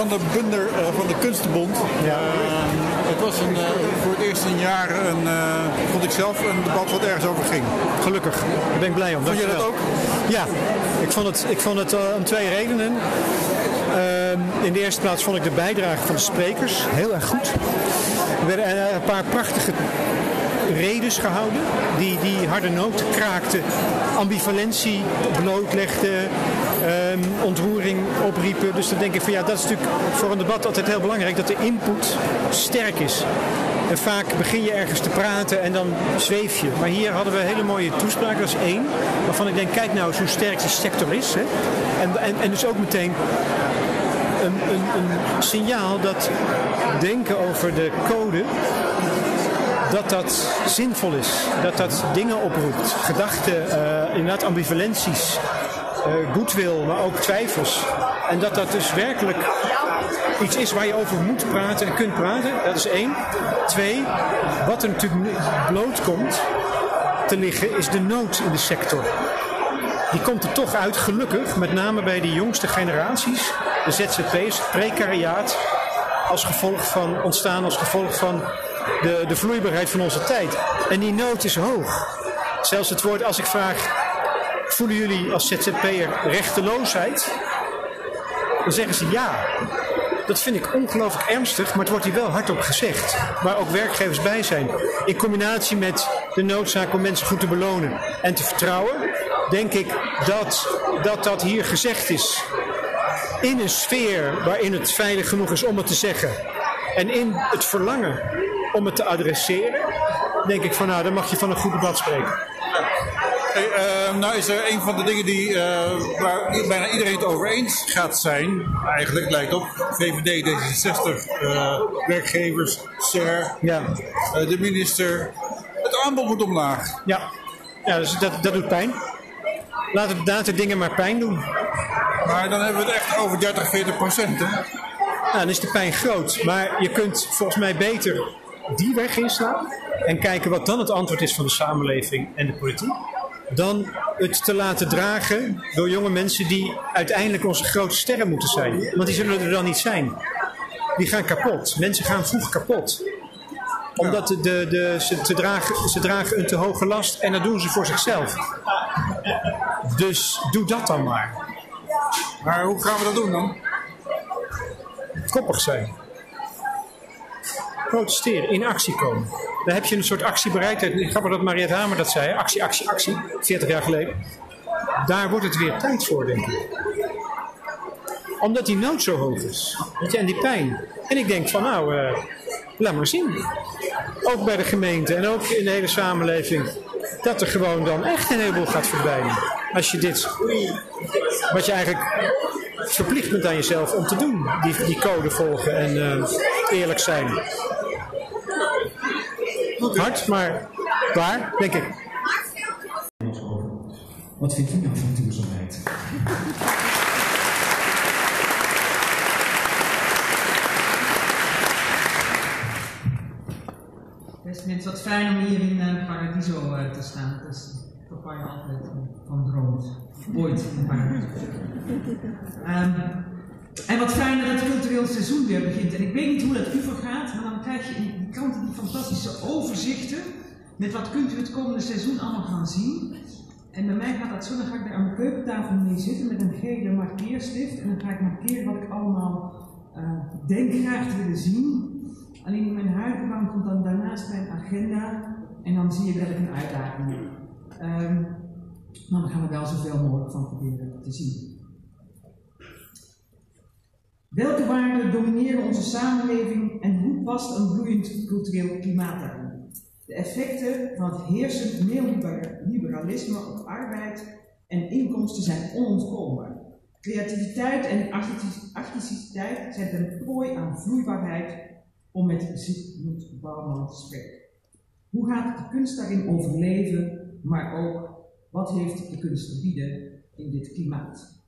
van de Bunder uh, van de Kunstenbond. Ja. het was een, voor het eerst in jaren een, vond ik zelf, een debat wat ergens over ging. Gelukkig, daar ben ik blij om. Vond je dat ook? Ja, ik vond het, ik vond het om twee redenen. Ehm, in de eerste plaats vond ik de bijdrage van de sprekers heel erg goed. Er werden een paar prachtige redes gehouden die, die harde noten kraakten, ambivalentie blootlegden, um, ontroering opriepen. Dus dan denk ik van ja, dat is natuurlijk voor een debat altijd heel belangrijk dat de input sterk is. En vaak begin je ergens te praten en dan zweef je. Maar hier hadden we een hele mooie toespraak, dat is één. Waarvan ik denk, kijk nou eens hoe sterk de sector is. Hè? En, en, en dus ook meteen een, een, een signaal dat denken over de code dat dat zinvol is. Dat dat dingen oproept. Gedachten, uh, inderdaad ambivalenties, uh, goodwill, maar ook twijfels. En dat dat dus werkelijk iets is waar je over moet praten en kunt praten. Dat is één. Twee, wat er natuurlijk bloot komt te liggen, is de nood in de sector. Die komt er toch uit, gelukkig, met name bij de jongste generaties, de ZZP's, precariaat, als gevolg van ontstaan als gevolg van de, de vloeibaarheid van onze tijd. En die nood is hoog. Zelfs het woord als ik vraag, voelen jullie als ZZP'er rechteloosheid? Dan zeggen ze ja. Dat vind ik ongelooflijk ernstig, maar het wordt hier wel hardop gezegd. Waar ook werkgevers bij zijn. In combinatie met de noodzaak om mensen goed te belonen en te vertrouwen, denk ik dat dat, dat hier gezegd is. In een sfeer waarin het veilig genoeg is om het te zeggen. En in het verlangen om het te adresseren, denk ik van nou, dan mag je van een goed debat spreken. Uh, nou is er een van de dingen die, uh, waar bijna iedereen het over eens gaat zijn, eigenlijk lijkt op, VVD, D66, uh, werkgevers, SER, ja. de minister. Het aanbod moet omlaag. Ja, ja dus dat, dat doet pijn. Laten de dingen maar pijn doen. Maar dan hebben we het echt over 30, 40 procent, hè? Nou, dan is de pijn groot. Maar je kunt volgens mij beter die weg inslaan en kijken wat dan het antwoord is van de samenleving en de politiek, dan het te laten dragen door jonge mensen die uiteindelijk onze grote sterren moeten zijn. Want die zullen er dan niet zijn. Die gaan kapot. Mensen gaan vroeg kapot omdat de, de, ze, te dragen, ze dragen een te hoge last en dat doen ze voor zichzelf. Dus doe dat dan maar. Maar hoe gaan we dat doen dan? Koppig zijn protesteren, in actie komen. Dan heb je een soort actiebereidheid. Grappig dat Mariette Hamer dat zei. Actie, actie, actie. 40 jaar geleden. Daar wordt het weer tijd voor, denk ik. Omdat die nood zo hoog is. Weet je, en die pijn. En ik denk van nou, uh, laat maar zien. Ook bij de gemeente en ook in de hele samenleving. Dat er gewoon dan echt een heleboel gaat verdwijnen. Als je dit, wat je eigenlijk verplicht bent aan jezelf om te doen. Die, die code volgen en uh, eerlijk zijn. Hard, maar waar, denk ik. Wat vindt u nou van duurzaamheid? Best mensen, wat fijn om hier in uh, Paradiso uh, te staan. Dat is waar je altijd van droomt. Ooit in Paradiso. Um, en wat fijn dat het cultureel seizoen weer begint. En ik weet niet hoe dat u vergaat, maar dan krijg je in kranten die fantastische overzichten. Met wat kunt u het komende seizoen allemaal gaan zien. En bij mij gaat dat zo, dan ga ik daar aan mijn keukentafel mee zitten met een gele markeerstift. En dan ga ik markeren wat ik allemaal uh, denk graag te willen zien. Alleen in mijn huidige komt dan daarnaast mijn agenda. En dan zie je ik een uitdaging. Um, maar dan gaan we wel zoveel mogelijk van proberen te zien. Welke waarden domineren onze samenleving en hoe past een bloeiend cultureel klimaat daarin? De effecten van het heersend neoliberalisme op arbeid en inkomsten zijn onontkoombaar. Creativiteit en artisticiteit zijn ten prooi aan vloeibaarheid, om met Bouwman te spreken. Hoe gaat de kunst daarin overleven, maar ook wat heeft de kunst te bieden in dit klimaat?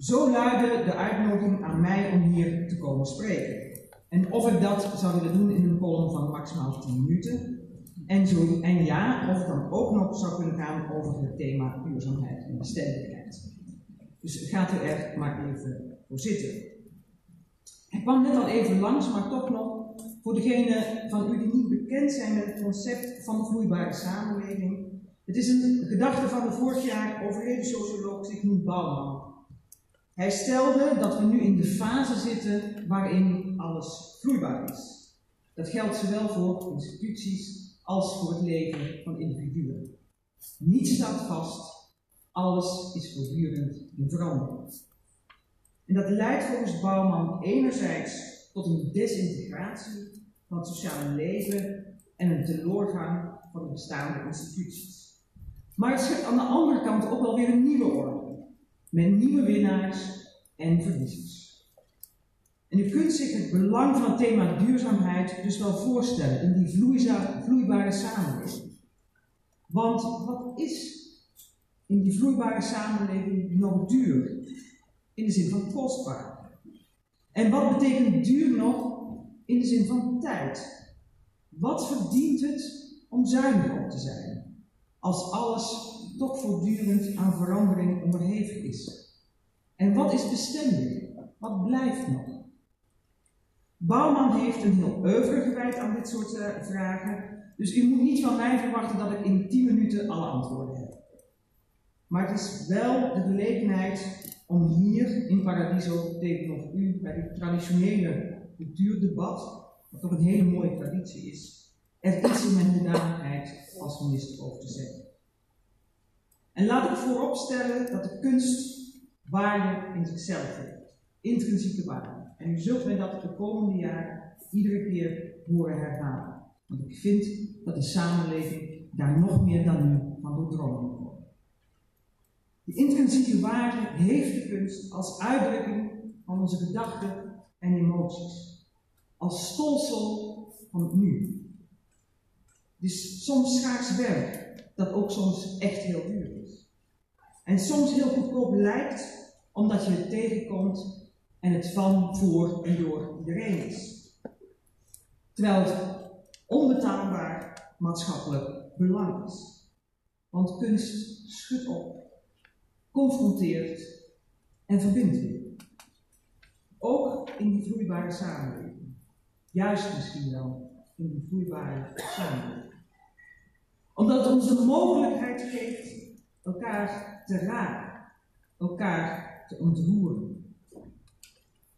Zo luidde de uitnodiging aan mij om hier te komen spreken. En of ik dat zou willen doen in een column van maximaal 10 minuten. En, zo, en ja, of het dan ook nog zou kunnen gaan over het thema duurzaamheid en bestedelijkheid. Dus gaat u er maar even voor zitten. Hij kwam net al even langs, maar toch nog voor degenen van u die niet bekend zijn met het concept van de vloeibare samenleving. Het is een gedachte van de vorig jaar overleden socioloog Sigmund Bouwman. Hij stelde dat we nu in de fase zitten waarin alles vloeibaar is. Dat geldt zowel voor instituties als voor het leven van individuen. Niets staat vast, alles is voortdurend in verandering. En dat leidt volgens Bouwman enerzijds tot een desintegratie van het sociale leven en een teloorgang van de bestaande instituties. Maar het schept aan de andere kant ook wel weer een nieuwe orde, met nieuwe winnaars en verliezers. En u kunt zich het belang van het thema duurzaamheid dus wel voorstellen in die vloeibare samenleving. Want wat is in die vloeibare samenleving nog duur? In de zin van kostbaar. En wat betekent duur nog in de zin van tijd? Wat verdient het om zuinig op te zijn? Als alles toch voortdurend aan verandering onderhevig is. En wat is bestendig? Wat blijft nog? Bouwman heeft een heel oeuvre gewijd aan dit soort uh, vragen, dus u moet niet van mij verwachten dat ik in 10 minuten alle antwoorden heb. Maar het is wel de gelegenheid om hier in Paradiso tegenover u bij dit traditionele cultuurdebat, wat toch een hele mooie traditie is, er iets in mijn hoedanigheid als minister over te zetten. En laat ik vooropstellen dat de kunst waarde in zichzelf heeft, intrinsieke waarde. En u zult mij dat de komende jaren iedere keer horen herhalen. Want ik vind dat de samenleving daar nog meer dan nu van doordrongen moet worden. De intrinsieke waarde heeft de kunst als uitdrukking van onze gedachten en emoties. Als stolsel van het nu. Dus soms schaars werk, dat ook soms echt heel duur. En soms heel goedkoop lijkt, omdat je het tegenkomt en het van, voor en door iedereen is. Terwijl het onbetaalbaar maatschappelijk belang is. Want kunst schudt op, confronteert en verbindt weer. Ook in die vloeibare samenleving. Juist misschien wel in die vloeibare samenleving. Omdat het ons de mogelijkheid geeft elkaar te raken, elkaar te ontroeren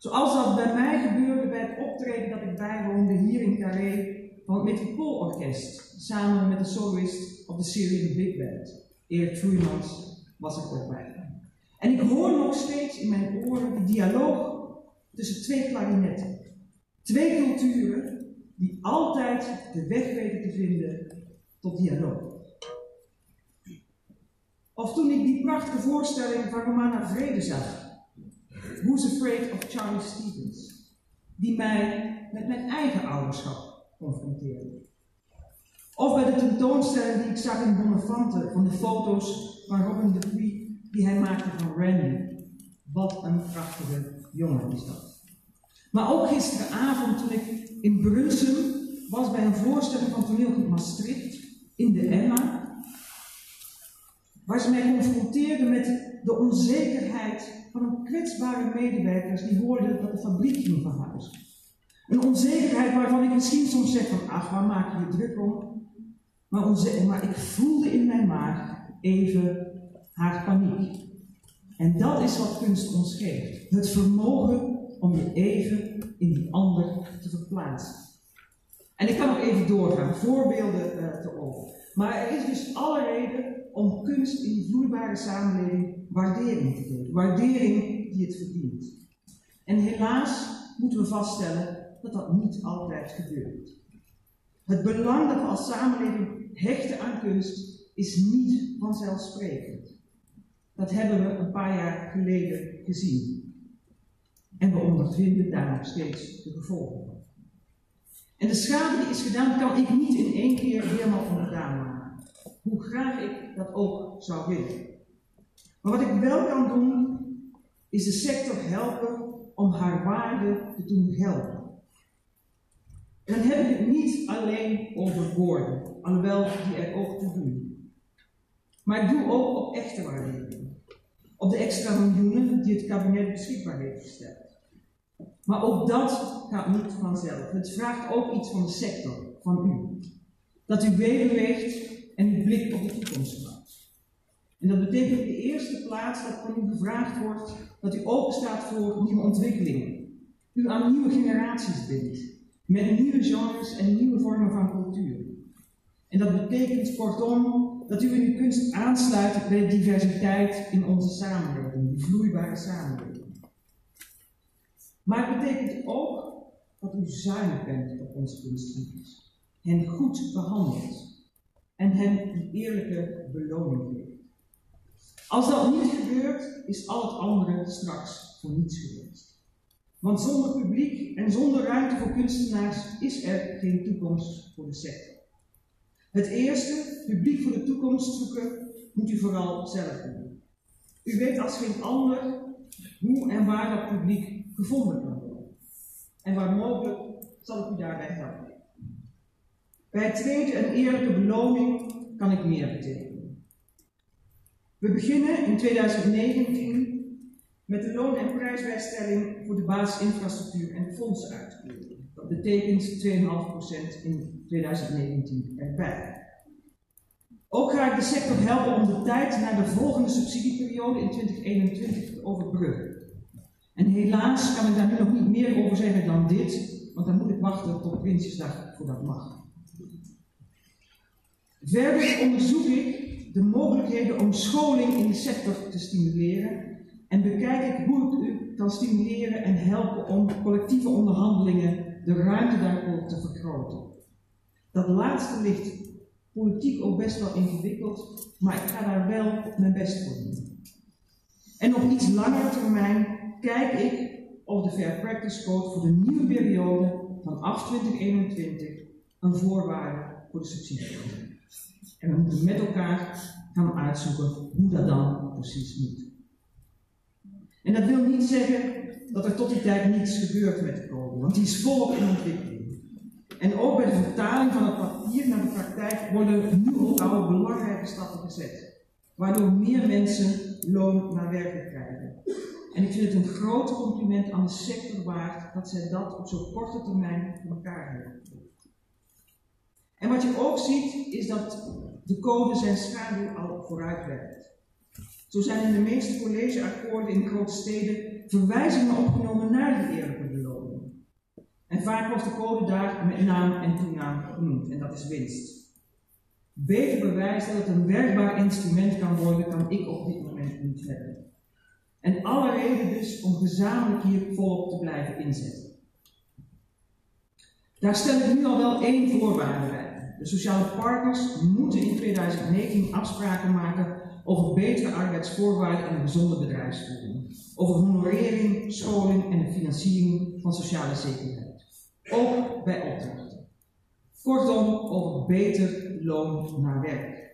Zoals dat bij mij gebeurde bij het optreden dat ik bijwoonde hier in Carré van het Metropoolorkest, samen met de soloist op de serie Big Band. Erik Vloeimans was er ook bij. En ik hoor nog steeds in mijn oren de dialoog tussen twee klarinetten. Twee culturen die altijd de weg weten te vinden tot dialoog. Of toen ik die prachtige voorstelling van Romana Vrede zag, Who's Afraid of Charlie Stevens, die mij met mijn eigen ouderschap confronteerde. Of bij de tentoonstelling die ik zag in Bonnefante van de foto's van Robin de Puy die hij maakte van Randy. Wat een prachtige jongen is dat. Maar ook gisteravond toen ik in Brunsum was bij een voorstelling van toneelgroep Maastricht in de Emma. Waar ze mij confronteerden met de onzekerheid van een kwetsbare medewerkers die hoorden dat de fabriek ging verhuizen. Een onzekerheid waarvan ik misschien soms zeg van, ach, waar maak je je druk om? Maar, maar ik voelde in mijn maag even haar paniek. En dat is wat kunst ons geeft. Het vermogen om je even in die ander te verplaatsen. En ik kan nog even doorgaan, voorbeelden uh, te over. Maar er is dus alle reden om kunst in die vloeibare samenleving waardering te geven. Waardering die het verdient. En helaas moeten we vaststellen dat dat niet altijd gebeurt. Het belang dat we als samenleving hechten aan kunst is niet vanzelfsprekend. Dat hebben we een paar jaar geleden gezien. En we ondervinden daar nog steeds de gevolgen van. En de schade die is gedaan, kan ik niet in één keer helemaal onderdaan maken. Hoe graag ik dat ook zou willen. Maar wat ik wel kan doen, is de sector helpen om haar waarde te doen gelden. En dan heb ik het niet alleen over woorden, alhoewel die er ook toe doen. Maar ik doe ook op echte waardering. Op de extra miljoenen die het kabinet beschikbaar heeft gesteld. Maar ook dat gaat niet vanzelf. Het vraagt ook iets van de sector, van u. Dat u weerweegt en uw blik op de toekomst houdt. En dat betekent in de eerste plaats dat van u gevraagd wordt dat u openstaat voor nieuwe ontwikkelingen. U aan nieuwe generaties bindt. Met nieuwe genres en nieuwe vormen van cultuur. En dat betekent kortom dat u in uw kunst aansluit bij de diversiteit in onze samenleving, die vloeibare samenleving. Maar het betekent ook dat u zuinig bent op onze kunstenaars, hen goed behandelt en hen een eerlijke beloning geeft. Als dat niet gebeurt, is al het andere straks voor niets geweest. Want zonder publiek en zonder ruimte voor kunstenaars is er geen toekomst voor de sector. Het eerste, publiek voor de toekomst zoeken, moet u vooral zelf doen. U weet als geen ander hoe en waar dat publiek gevonden kan worden. En waar mogelijk zal ik u daarbij helpen. Bij het tweede, een eerlijke beloning, kan ik meer betekenen. We beginnen in 2019 met de loon- en prijsbijstelling voor de basisinfrastructuur en fondsenuitkering. Dat betekent 2,5% in 2019 erbij. Ook ga ik de sector helpen om de tijd naar de volgende subsidieperiode in 2021 te overbruggen. En helaas kan ik daar nu nog niet meer over zeggen dan dit, want dan moet ik wachten tot Prinsjesdag voor dat mag. Verder onderzoek ik de mogelijkheden om scholing in de sector te stimuleren en bekijk ik hoe ik u kan stimuleren en helpen om collectieve onderhandelingen de ruimte daarvoor te vergroten. Dat laatste ligt politiek ook best wel ingewikkeld, maar ik ga daar wel mijn best voor doen. En op iets langere termijn kijk ik of de Fair Practice Code voor de nieuwe periode vanaf 2021 een voorwaarde voor de subsidie. En we moeten met elkaar gaan uitzoeken hoe dat dan precies moet. En dat wil niet zeggen dat er tot die tijd niets gebeurt met de code, want die is volop in ontwikkeling. En ook bij de vertaling van het papier naar de praktijk worden nu al belangrijke stappen gezet, waardoor meer mensen loon naar werk krijgen. En ik vind het een groot compliment aan de sector waard dat zij dat op zo'n korte termijn voor elkaar hebben. En wat je ook ziet, is dat de code zijn schaduw al vooruitwerkt. Zo zijn in de meeste collegeakkoorden in de grote steden verwijzingen opgenomen naar die eerlijke beloning. En vaak wordt de code daar met naam en toenaam genoemd, en dat is winst. Beter bewijs dat het een werkbaar instrument kan worden, kan ik op dit moment niet hebben. En alle reden dus om gezamenlijk hier volop te blijven inzetten. Daar stel ik nu al wel één voorwaarde bij. De sociale partners moeten in 2019 afspraken maken over betere arbeidsvoorwaarden en een gezonde bedrijfsvoering. Over honorering, scholing en de financiering van sociale zekerheid. Ook bij opdrachten. Kortom, over beter loon naar werk.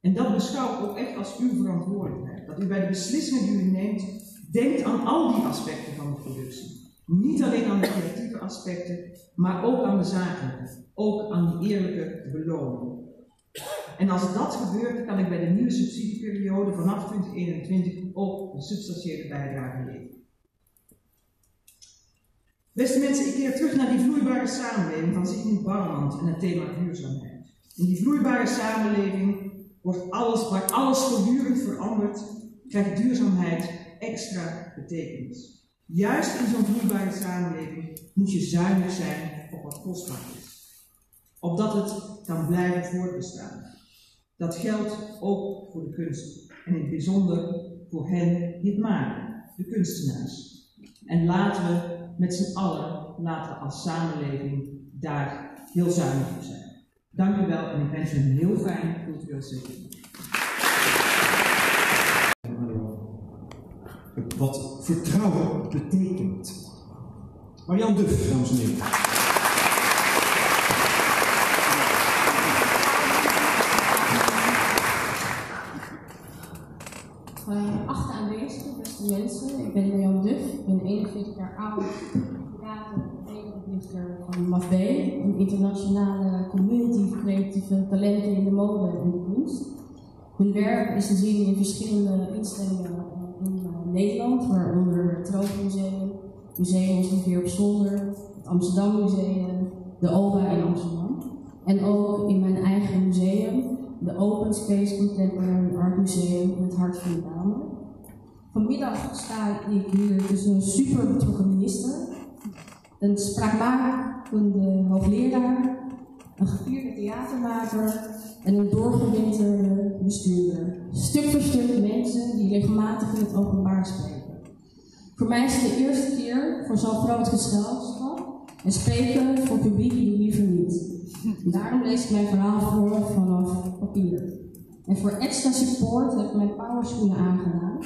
En dat beschouw ik ook echt als uw verantwoordelijkheid. Dat u bij de beslissingen die u neemt, denkt aan al die aspecten van de productie. Niet alleen aan de creatieve aspecten, maar ook aan de zakelijke. Ook aan die eerlijke beloning. En als dat gebeurt, kan ik bij de nieuwe subsidieperiode vanaf 2021 ook een substantiële bijdrage leveren. Beste mensen, ik keer terug naar die vloeibare samenleving van Sigmund Barland en het thema duurzaamheid. In die vloeibare samenleving wordt alles, waar alles voortdurend verandert, krijgt duurzaamheid extra betekenis. Juist in zo'n vloeibare samenleving moet je zuinig zijn op wat kostbaar is. Opdat het kan blijven voortbestaan. Dat geldt ook voor de kunst. En in het bijzonder voor hen die het maken, de kunstenaars. En laten we met z'n allen, laten we als samenleving daar heel zuinig op zijn. Dank u wel en ik wens u een heel fijn cultureel seizoen. Wat vertrouwen betekent. Marian Duff, dames en heren. Uh, achte aanwezigen, beste mensen. Ik ben Marjan Duff, ik ben 41 jaar oud, medeoprichter van MAFB, een internationale community creatieve talenten in de mode en de kunst. Mijn werk is te zien in verschillende instellingen in Nederland, waaronder het Tropenmuseum, Museum Olivier op Zolder, het Amsterdam Museum, de OBA in Amsterdam. En ook in mijn eigen museum, de Open Space Contemporary Art Museum in het hart van de. Vanmiddag sta ik hier tussen een super betrokken minister, een spraakmakende hoogleraar, een gevierde theatermaker en een doorgewinterde bestuurder. Stuk voor stuk mensen die regelmatig in het openbaar spreken. Voor mij is het de eerste keer voor zo'n groot gezelschap en spreken voor publiek die liever niet. Daarom lees ik mijn verhaal voor vanaf papier. En voor extra support heb ik mijn powerschoenen aangedaan.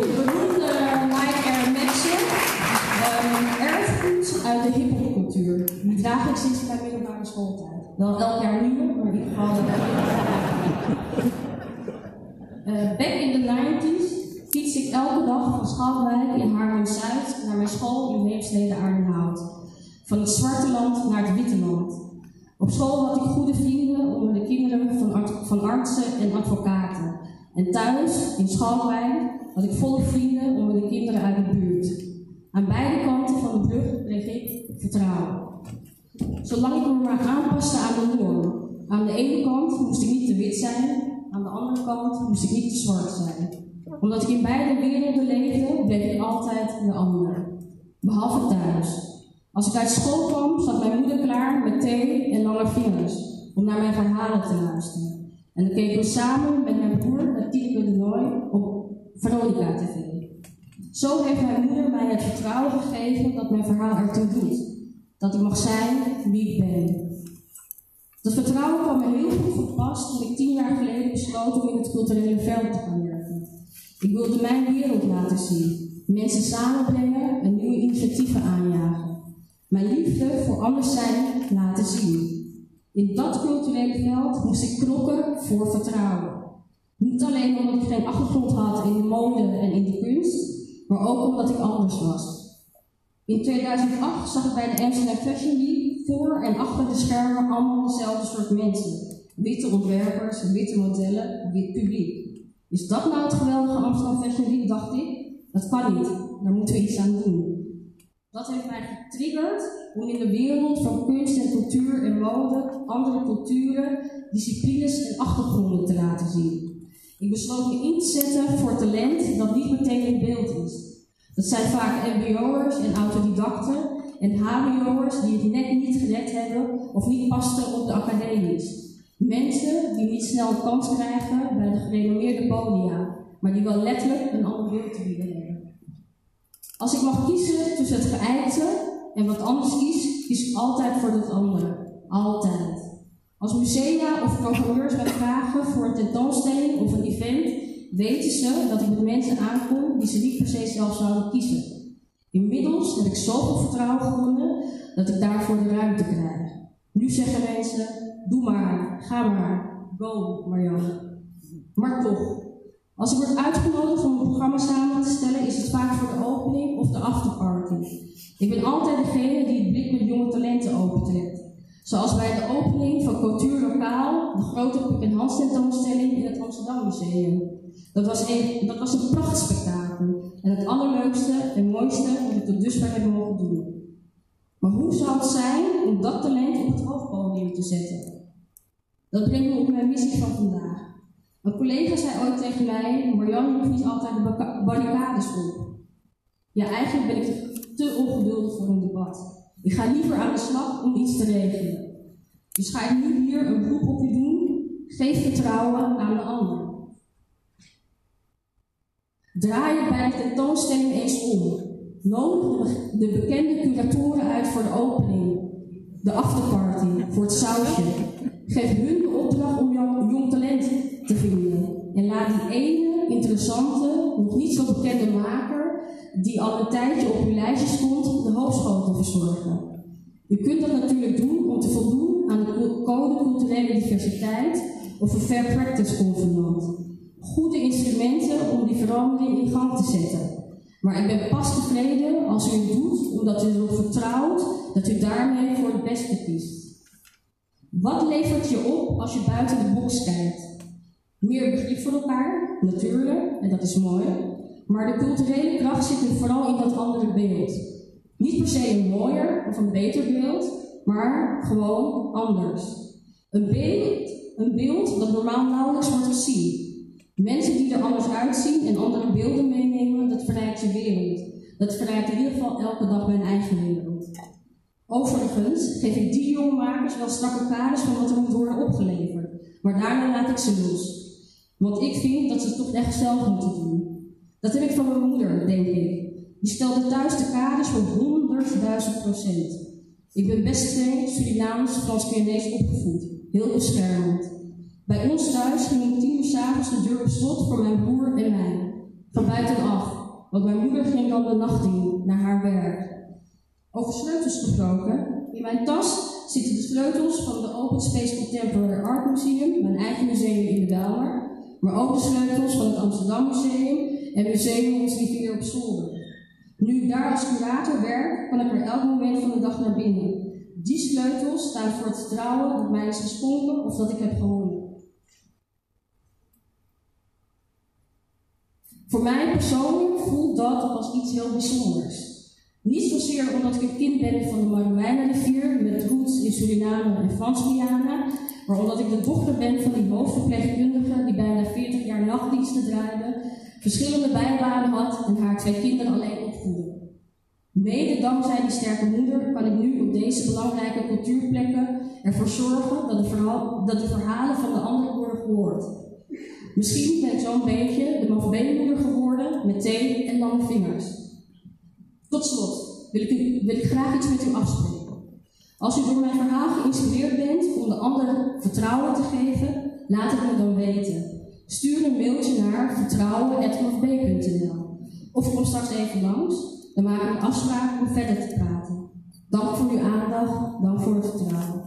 De beroemde Nike Air Max'en, um, erfgoed uit de hiphopcultuur. Die ik sinds mijn middelbare schooltijd. Wel elk jaar nieuw, maar in geval. Uh, back in the 90s fiets ik elke dag van Schalkwijk in Haarlem-Zuid naar mijn school in Heemstede Aardenhout. Van het zwarte land naar het witte land. Op school had ik goede vrienden onder de kinderen van, van artsen en advocaten. En thuis, in Schalkwijk, had ik volle vrienden onder de kinderen uit de buurt. Aan beide kanten van de brug kreeg ik vertrouwen. Zolang ik me maar aanpaste aan de norm. Aan de ene kant moest ik niet te wit zijn, aan de andere kant moest ik niet te zwart zijn omdat ik in beide werelden leefde, bleef ik altijd de ander. Behalve thuis. Als ik uit school kwam, zat mijn moeder klaar met thee en lange vingers om naar mijn verhalen te luisteren. En dan keken we samen met mijn broer naar Tineke de Nooi op Veronica TV. Zo heeft mijn moeder mij het vertrouwen gegeven dat mijn verhaal ertoe doet. Dat ik mag zijn wie ik ben. Dat vertrouwen kwam me heel goed van pas toen ik tien jaar geleden besloot om in het culturele veld te gaan werken. Ik wilde mijn wereld laten zien, mensen samenbrengen en nieuwe initiatieven aanjagen. Mijn liefde voor anders zijn laten zien. In dat culturele veld moest ik knokken voor vertrouwen. Niet alleen omdat ik geen achtergrond had in de mode en in de kunst, maar ook omdat ik anders was. In 2008 zag ik bij de Amsterdam Fashion Week voor en achter de schermen allemaal dezelfde soort mensen. Witte ontwerpers, witte modellen, wit publiek. Is dat nou het geweldige Amsterdam Fashion Week, dacht ik? Dat kan niet, daar moeten we iets aan doen. Dat heeft mij getriggerd om in de wereld van kunst en cultuur en mode andere culturen, disciplines en achtergronden te laten zien. Ik besloot me in te zetten voor talent dat niet meteen in beeld is. Dat zijn vaak mbo'ers en autodidacten en hbo'ers die het net niet gered hebben of niet pasten op de academies. Mensen die niet snel een kans krijgen bij de gerenommeerde podia, maar die wel letterlijk een ander beeld te bieden hebben. Als ik mag kiezen tussen het geëikte en wat anders kies, kies ik altijd voor het andere. Altijd. Als musea of programmeurs mij vragen voor een tentoonstelling of een event, weten ze dat ik met mensen aankom die ze niet per se zelf zouden kiezen. Inmiddels heb ik zoveel vertrouwen gewonnen dat ik daarvoor de ruimte krijg. Nu zeggen mensen, doe maar, ga maar, go Marianne. Maar toch, als ik word uitgenodigd om een programma samen te stellen, is het vaak voor de opening of de afterparty. Ik ben altijd degene die het blik met jonge talenten opentrekt. Zoals bij de opening van Cultuur Lokaal, de grote Pip en Hans tentoonstelling in het Amsterdam Museum. Dat was een, dat was een en het allerleukste en mooiste dat ik tot dusver heb mogen doen. Maar hoe zou het zijn om dat talent op het hoofdpodium te zetten? Dat brengt me op mijn missie van vandaag. Een collega zei ooit tegen mij, Marjan hoeft niet altijd de barricades op. Ja, eigenlijk ben ik te ongeduldig voor een debat. Ik ga liever aan de slag om iets te regelen. Dus ga ik nu hier een beroep op je doen. Geef vertrouwen aan de ander. Draai je bij de tentoonstelling eens om. Nodig de bekende curatoren uit voor de opening, de afterparty, voor het sausje. Geef hun de opdracht om jouw jong talent te vinden. En laat die ene interessante, nog niet zo bekende maker, die al een tijdje op uw lijstje stond, de hoofdschotel verzorgen. U kunt dat natuurlijk doen om te voldoen aan de code culturele diversiteit of een fair practice convenant. Goede instrumenten om die verandering in gang te zetten. Maar ik ben pas tevreden als u het doet, omdat u erop vertrouwt dat u daarmee voor het beste kiest. Wat levert je op als je buiten de box kijkt? Meer begrip voor elkaar, natuurlijk, en dat is mooi. Maar de culturele kracht zit er vooral in dat andere beeld. Niet per se een mooier of een beter beeld, maar gewoon anders. Een beeld, een beeld dat normaal nauwelijks wordt gezien. Mensen die er anders uitzien en andere beelden meenemen, dat verrijkt je wereld. Dat verrijkt in ieder geval elke dag mijn eigen wereld. Overigens geef ik die jongmakers wel strakke kaders van wat er moet worden opgeleverd. Maar daarna laat ik ze los. Want ik vind dat ze het toch echt zelf moeten doen. Dat heb ik van mijn moeder, denk ik. Die stelde thuis de kaders voor 100.000 procent. Ik ben best streng Surinaams, Frans-Pianees opgevoed. Heel beschermend. Bij ons thuis ging om tien uur s'avonds de deur op slot voor mijn broer en mij. Van buitenaf. Want mijn moeder ging dan de nacht in, naar haar werk. Over sleutels gesproken. In mijn tas zitten de sleutels van de Open Space Contemporary Art Museum, mijn eigen museum in de Bijlmer. Maar ook de sleutels van het Amsterdam Museum en Museum Ons Rivier op Zolder. Nu ik daar als curator werk, kan ik er elk moment van de dag naar binnen. Die sleutels staan voor het vertrouwen dat mij is geschonken of dat ik heb gewonnen. Voor mij persoonlijk voelt dat als iets heel bijzonders. Niet zozeer omdat ik een kind ben van de Maruwijnenrivier met roots in Suriname en Frans-Guyana, maar omdat ik de dochter ben van die hoofdverpleegkundige die bijna 40 jaar nachtdiensten draaide, verschillende bijbanen had en haar twee kinderen alleen opvoedde. Mede dankzij die sterke moeder kan ik nu op deze belangrijke cultuurplekken ervoor zorgen dat de, verhaal, dat de verhalen van de anderen worden gehoord. Misschien ben ik zo'n beetje de mafbeenmoeder geworden met thee en lange vingers. Tot slot wil ik, wil ik graag iets met u afspreken. Als u door mijn verhaal geïnspireerd bent om de anderen vertrouwen te geven, laat het me dan weten. Stuur een mailtje naar vertrouwen.mafb.nl of kom straks even langs, dan maken we een afspraak om verder te praten. Dank voor uw aandacht, dank voor het vertrouwen.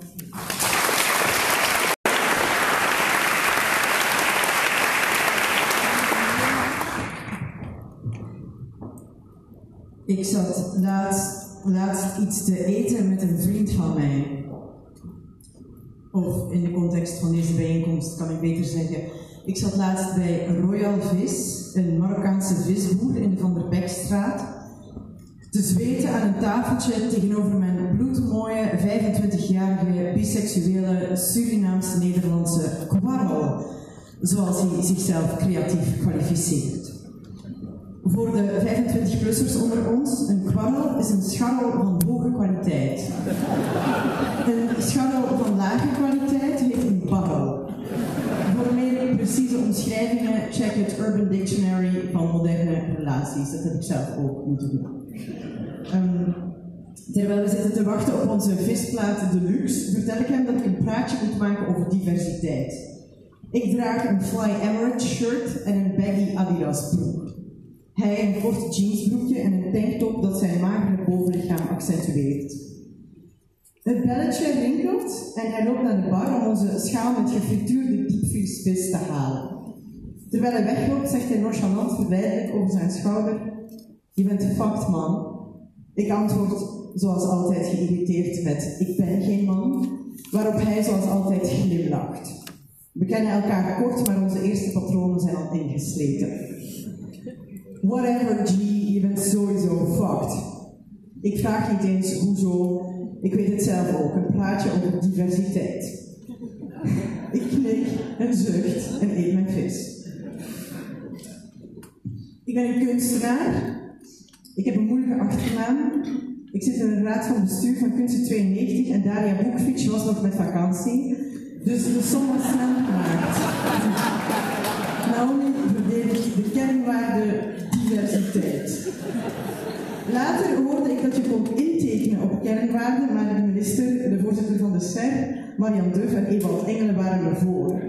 Ik zat laatst, laatst iets te eten met een vriend van mij. Of in de context van deze bijeenkomst kan ik beter zeggen. Ik zat laatst bij Royal Vis, een Marokkaanse visboer in de Van der Bekstraat. Te zweten aan een tafeltje tegenover mijn bloedmooie 25-jarige biseksuele Surinaams-Nederlandse kwarrel, zoals hij zichzelf creatief kwalificeert. Voor de 25-plussers onder ons, een kwarrel is een scharrel van hoge kwaliteit. Een scharrel van lage kwaliteit heet een barrel. Precieze omschrijvingen check het Urban Dictionary van moderne relaties. Dat heb ik zelf ook moeten doen. Um, terwijl we zitten te wachten op onze visplaat deluxe, vertel ik hem dat ik een praatje moet maken over diversiteit. Ik draag een Fly Emirates shirt en een baggy Adidas broek. Hij een kort jeansbroekje en een tanktop dat zijn magere bovenlichaam accentueert. Het belletje rinkelt en hij loopt naar de bar om onze schaal met gefrituurde diepvriesvis te halen. Terwijl hij wegloopt, zegt hij nonchalant verleidelijk over zijn schouder: Je bent fact, man. Ik antwoord zoals altijd geïrriteerd met: Ik ben geen man. Waarop hij zoals altijd glimlacht. We kennen elkaar kort, maar onze eerste patronen zijn al ingesleten. Whatever, G, je bent sowieso fucked. Ik vraag niet eens hoezo, ik weet het zelf ook, een praatje over diversiteit. En zucht en eet mijn vis. Ik ben een kunstenaar. Ik heb een moeilijke achternaam. Ik zit in de raad van bestuur van Kunst 92 en Daria Boekfiets was nog met vakantie. Dus de som was snel gemaakt. Naomi verdedigt de kernwaarde diversiteit. Later hoorde ik dat je kon intekenen op kernwaarden, maar de minister, de voorzitter van de SER, Marian Duff en Ewald Engelen waren ervoor.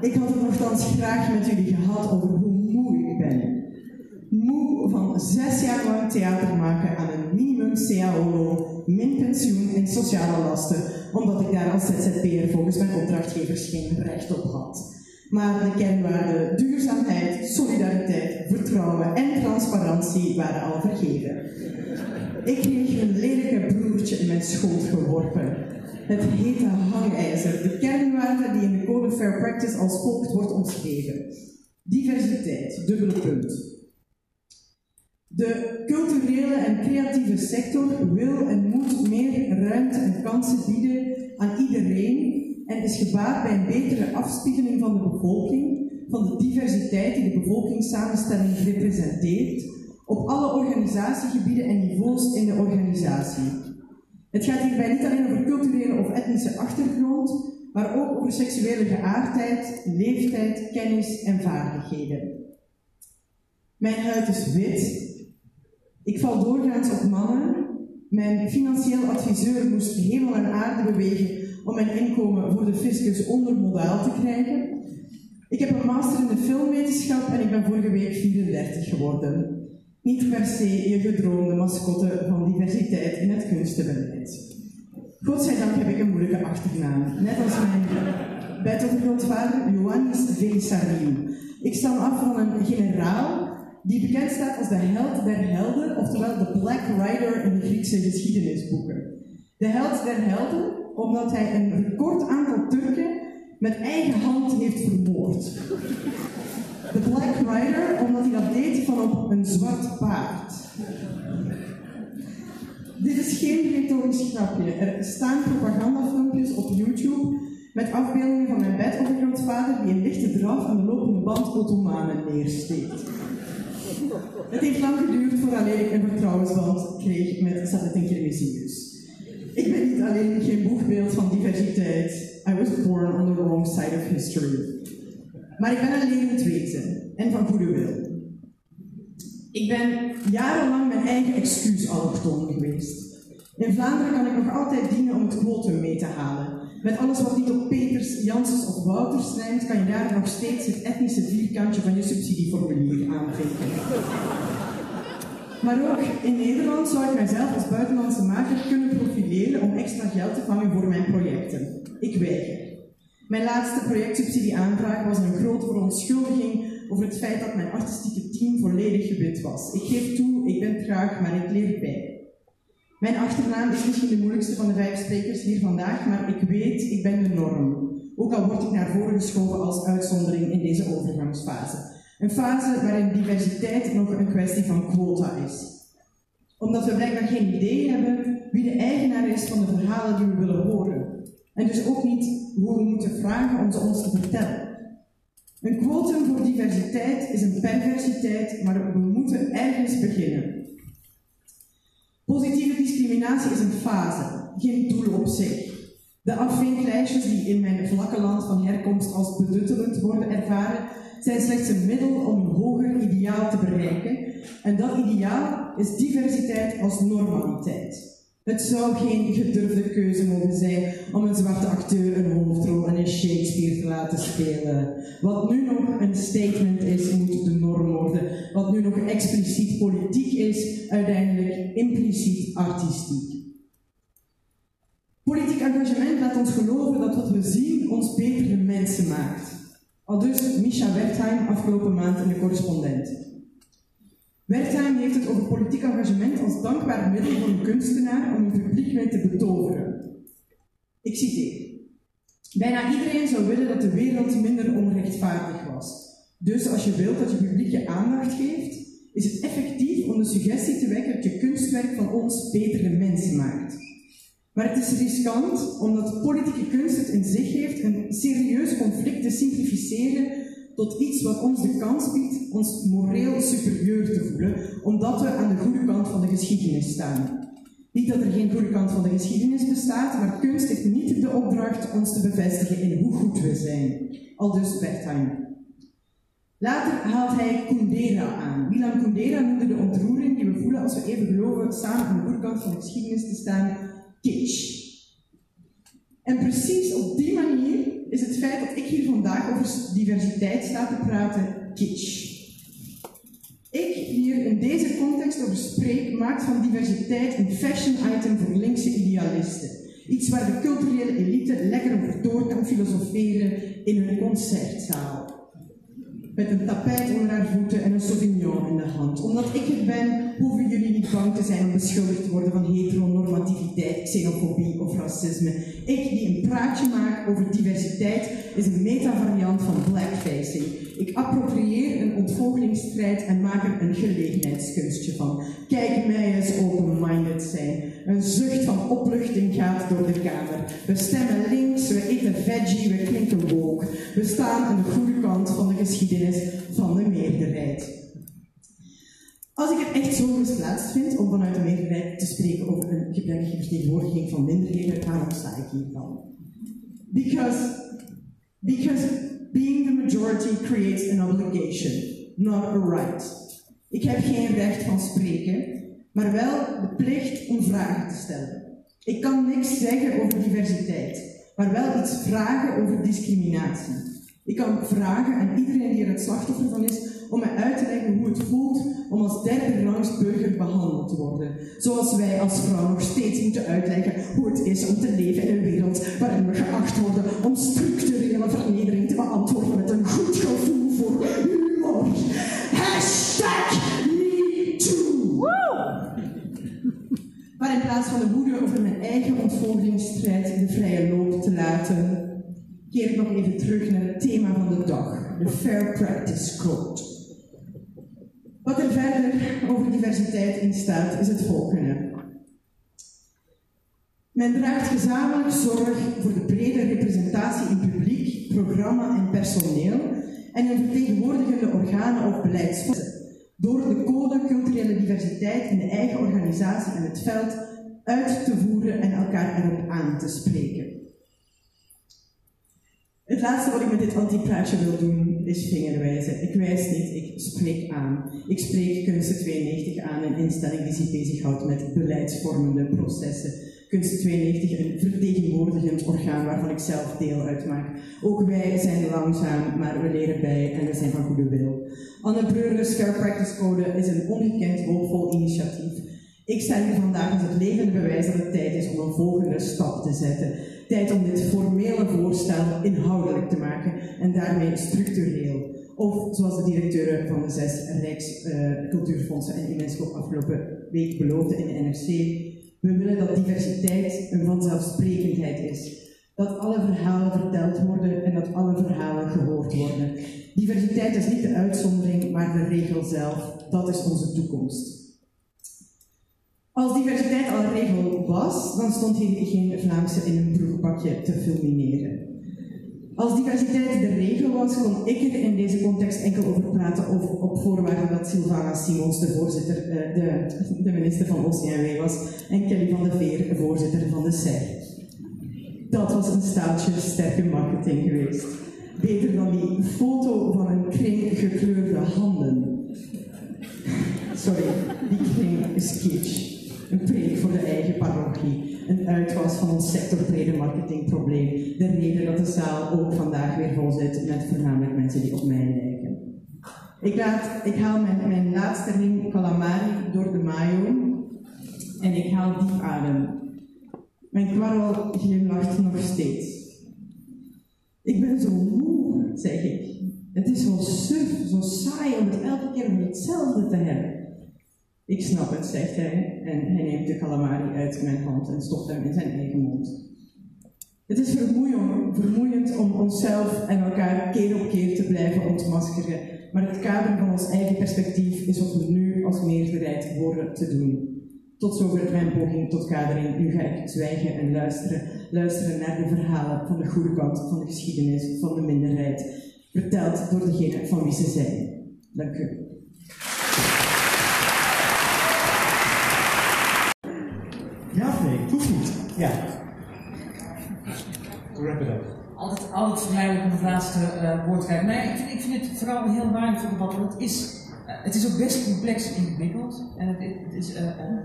Ik had het nogthans graag met jullie gehad over hoe moe ik ben. Moe van zes jaar lang theater maken aan een minimum cao-loon, min pensioen en sociale lasten, omdat ik daar als ZZP'er volgens mijn opdrachtgevers geen recht op had. Maar de kernwaarden duurzaamheid, solidariteit, vertrouwen en transparantie waren al vergeven. Ik kreeg een lelijke broertje in mijn schoot geworpen. Het hete hangijzer, de kernwaarde die in de Code of Fair Practice als volgt wordt omschreven. Diversiteit, dubbele punt. De culturele en creatieve sector wil en moet meer ruimte en kansen bieden aan iedereen en is gebaat bij een betere afspiegeling van de bevolking, van de diversiteit die de bevolkingssamenstelling representeert, op alle organisatiegebieden en niveaus in de organisatie. Het gaat hierbij niet alleen over culturele of etnische achtergrond, maar ook over seksuele geaardheid, leeftijd, kennis en vaardigheden. Mijn huid is wit. Ik val doorgaans op mannen. Mijn financieel adviseur moest hemel en aarde bewegen om mijn inkomen voor de fiscus onder modaal te krijgen. Ik heb een master in de filmwetenschap en ik ben vorige week 34 geworden. Niet per se je gedroomde mascotte van diversiteit in het kunstenbeleid. Godzijdank heb ik een moeilijke achternaam, net als mijn buitengrootvader Ioannis Velisariou. Ik stam af van een generaal die bekend staat als de held der helden, oftewel de Black Rider in de Griekse geschiedenisboeken. De held der helden, omdat hij een record aantal Turken met eigen hand heeft vermoord. De Black Rider, omdat hij dat deed van op een zwart paard. Dit is geen retorisch grapje. Er staan propagandafilmpjes op YouTube met afbeeldingen van mijn bedovergrootvader die een lichte draf aan de lopende band Ottomanen neersteekt. Het heeft lang geduurd voordat ik een vertrouwensband kreeg met Sabatin Kirmesius. Ik ben niet alleen geen boegbeeld van diversiteit. I was born on the wrong side of history. Maar ik ben een levend wezen en van goede wil. Ik ben jarenlang mijn eigen excuus allochtoon geweest. In Vlaanderen kan ik nog altijd dienen om het quotum mee te halen. Met alles wat niet op Peters, Janssens of Wouters rijmt, kan je daar nog steeds het etnische vierkantje van je subsidieformulier aanvinken. Maar ook in Nederland zou ik mijzelf als buitenlandse maker kunnen profileren om extra geld te vangen voor mijn projecten. Ik weiger. Mijn laatste projectsubsidieaanvraag was een grote verontschuldiging over het feit dat mijn artistieke team volledig gewit was. Ik geef toe, ik ben traag, maar ik leer bij. Mijn achternaam is misschien de moeilijkste van de vijf sprekers hier vandaag, maar ik weet, ik ben de norm. Ook al word ik naar voren geschoven als uitzondering in deze overgangsfase. Een fase waarin diversiteit nog een kwestie van quota is. Omdat we blijkbaar geen idee hebben wie de eigenaar is van de verhalen die we willen horen. En dus ook niet hoe we moeten vragen om ze ons te vertellen. Een quotum voor diversiteit is een perversiteit, maar we moeten ergens beginnen. Positieve discriminatie is een fase, geen doel op zich. De afvinklijstjes die in mijn vlakke land van herkomst als beduttelend worden ervaren, zijn slechts een middel om een hoger ideaal te bereiken. En dat ideaal is diversiteit als normaliteit. Het zou geen gedurfde keuze mogen zijn om een zwarte acteur een hoofdrol in een Shakespeare te laten spelen. Wat nu nog een statement is, moet de norm worden. Wat nu nog expliciet politiek is, uiteindelijk impliciet artistiek. Politiek engagement laat ons geloven dat wat we zien ons betere mensen maakt. Al dus Misha Wertheim afgelopen maand in de correspondent. Wertheim heeft het over politiek engagement als dankbaar middel voor een kunstenaar om een publiek mee te betoveren. Ik citeer. Bijna iedereen zou willen dat de wereld minder onrechtvaardig was. Dus als je wilt dat je publiek je aandacht geeft, is het effectief om de suggestie te wekken dat je kunstwerk van ons betere mensen maakt. Maar het is riskant omdat politieke kunst het in zich heeft een serieus conflict te simplificeren tot iets wat ons de kans biedt ons moreel superieur te voelen, omdat we aan de goede kant van de geschiedenis staan. Niet dat er geen goede kant van de geschiedenis bestaat, maar kunst heeft niet de opdracht ons te bevestigen in hoe goed we zijn. Al dus Wertheim. Later haalt hij Kundera aan. Milan Kundera noemde de ontroering die we voelen als we even geloven samen aan de goede kant van de geschiedenis te staan, kitsch. En precies op die manier is het feit dat ik hier vandaag over diversiteit sta te praten kitsch. Ik hier in deze context over spreek, maakt van diversiteit een fashion item voor linkse idealisten. Iets waar de culturele elite lekker over door kan filosoferen in hun concertzaal. Met een tapijt onder haar voeten en een sauvignon in de hand. Omdat ik het ben hoeven jullie niet bang te zijn om beschuldigd te worden van heteronormativiteit, xenofobie of racisme. Ik, die een praatje maak over diversiteit, is een metavariant van blackfacing. Ik approprieer een ontvoogdingsstrijd en maak er een gelegenheidskunstje van. Kijk mij eens open-minded zijn. Een zucht van opluchting gaat door de kamer. We stemmen links, we eten veggie, we klinken woke. We staan aan de goede kant van de geschiedenis van de meerderheid. Als ik het echt zo misplaatst vind om vanuit de meerderheid te spreken over een gebrekkige vertegenwoordiging van minderheden, waarom sta ik hier dan? Because, because being the majority creates an obligation, not a right. Ik heb geen recht van spreken, maar wel de plicht om vragen te stellen. Ik kan niks zeggen over diversiteit, maar wel iets vragen over discriminatie. Ik kan vragen aan iedereen die er het slachtoffer van is om mij uit te leggen hoe het voelt om als derde rangs burger behandeld te worden. Zoals wij als vrouw nog steeds moeten uitleggen hoe het is om te leven in een wereld waarin we geacht worden om structurele vernedering te beantwoorden met een goed gevoel voor humor. Hashtag MeToo! Maar in plaats van de woede over mijn eigen ontvolgingsstrijd de vrije loop te laten, keer ik nog even terug naar het thema van de dag, de Fair Practice Code. Wat er verder over diversiteit in staat, is het volgende. Men draagt gezamenlijk zorg voor de brede representatie in publiek, programma en personeel en in vertegenwoordigende organen of beleidsvossen door de code culturele diversiteit in de eigen organisatie en het veld uit te voeren en elkaar erop aan te spreken. Het laatste wat ik met dit antipraatje wil doen is vingerwijzen. Ik wijs niet, ik spreek aan. Ik spreek Kunsten 92 aan, een instelling die zich bezighoudt met beleidsvormende processen. Kunsten 92, een vertegenwoordigend orgaan waarvan ik zelf deel uitmaak. Ook wij zijn langzaam, maar we leren bij en we zijn van goede wil. Anne Breur's Fair Practice Code is een ongekend hoopvol initiatief. Ik sta hier vandaag als het levende bewijs dat het tijd is om een volgende stap te zetten. Tijd om dit formele voorstel inhoudelijk te maken en daarmee structureel. Of zoals de directeuren van de zes Rijkscultuurfondsen uh, en UNESCO afgelopen week beloofden in de NRC, we willen dat diversiteit een vanzelfsprekendheid is. Dat alle verhalen verteld worden en dat alle verhalen gehoord worden. Diversiteit is niet de uitzondering, maar de regel zelf. Dat is onze toekomst. Als diversiteit al regel was, dan stond hier geen Vlaamse in een broekbakje te fulmineren. Als diversiteit de regel was, kon ik er in deze context enkel over praten op voorwaarde dat Sylvana Simons de, voorzitter, de, de minister van OCMW was en Kelly van de Veer voorzitter van de SER. Dat was een staaltje sterke marketing geweest. Beter dan die foto van een kring gekleurde handen. Sorry, die kring is kitsch een preek voor de eigen parochie, een uitwas van ons sectorbrede marketingprobleem, de reden dat de zaal ook vandaag weer vol zit met voornamelijk mensen die op mij lijken. Ik, laat, ik haal mijn, mijn laatste ring calamari door de mayo en ik haal diep adem. Mijn kwarrel glimlacht nog steeds. Ik ben zo moe, zeg ik. Het is zo suf, zo saai om het elke keer hetzelfde te hebben. Ik snap het, zegt hij, en hij neemt de calamari uit mijn hand en stopt hem in zijn eigen mond. Het is vermoeiend, om onszelf en elkaar keer op keer te blijven ontmaskeren, maar het kader van ons eigen perspectief is wat we nu als meerderheid worden te doen. Tot zover mijn poging tot kadering. Nu ga ik zwijgen en luisteren. Luisteren naar de verhalen van de goede kant van de geschiedenis van de minderheid, verteld door degene van wie ze zijn. Dank u. Ja of nee? Hoeft niet. Ja. Wrap it up. Altijd, altijd verleidelijk om het laatste uh, woord te krijgen. Nee, ik vind, ik vind het vooral een heel waardevol debat. Want het is, uh, het is ook best complex en ingewikkeld. En het, het, is, uh,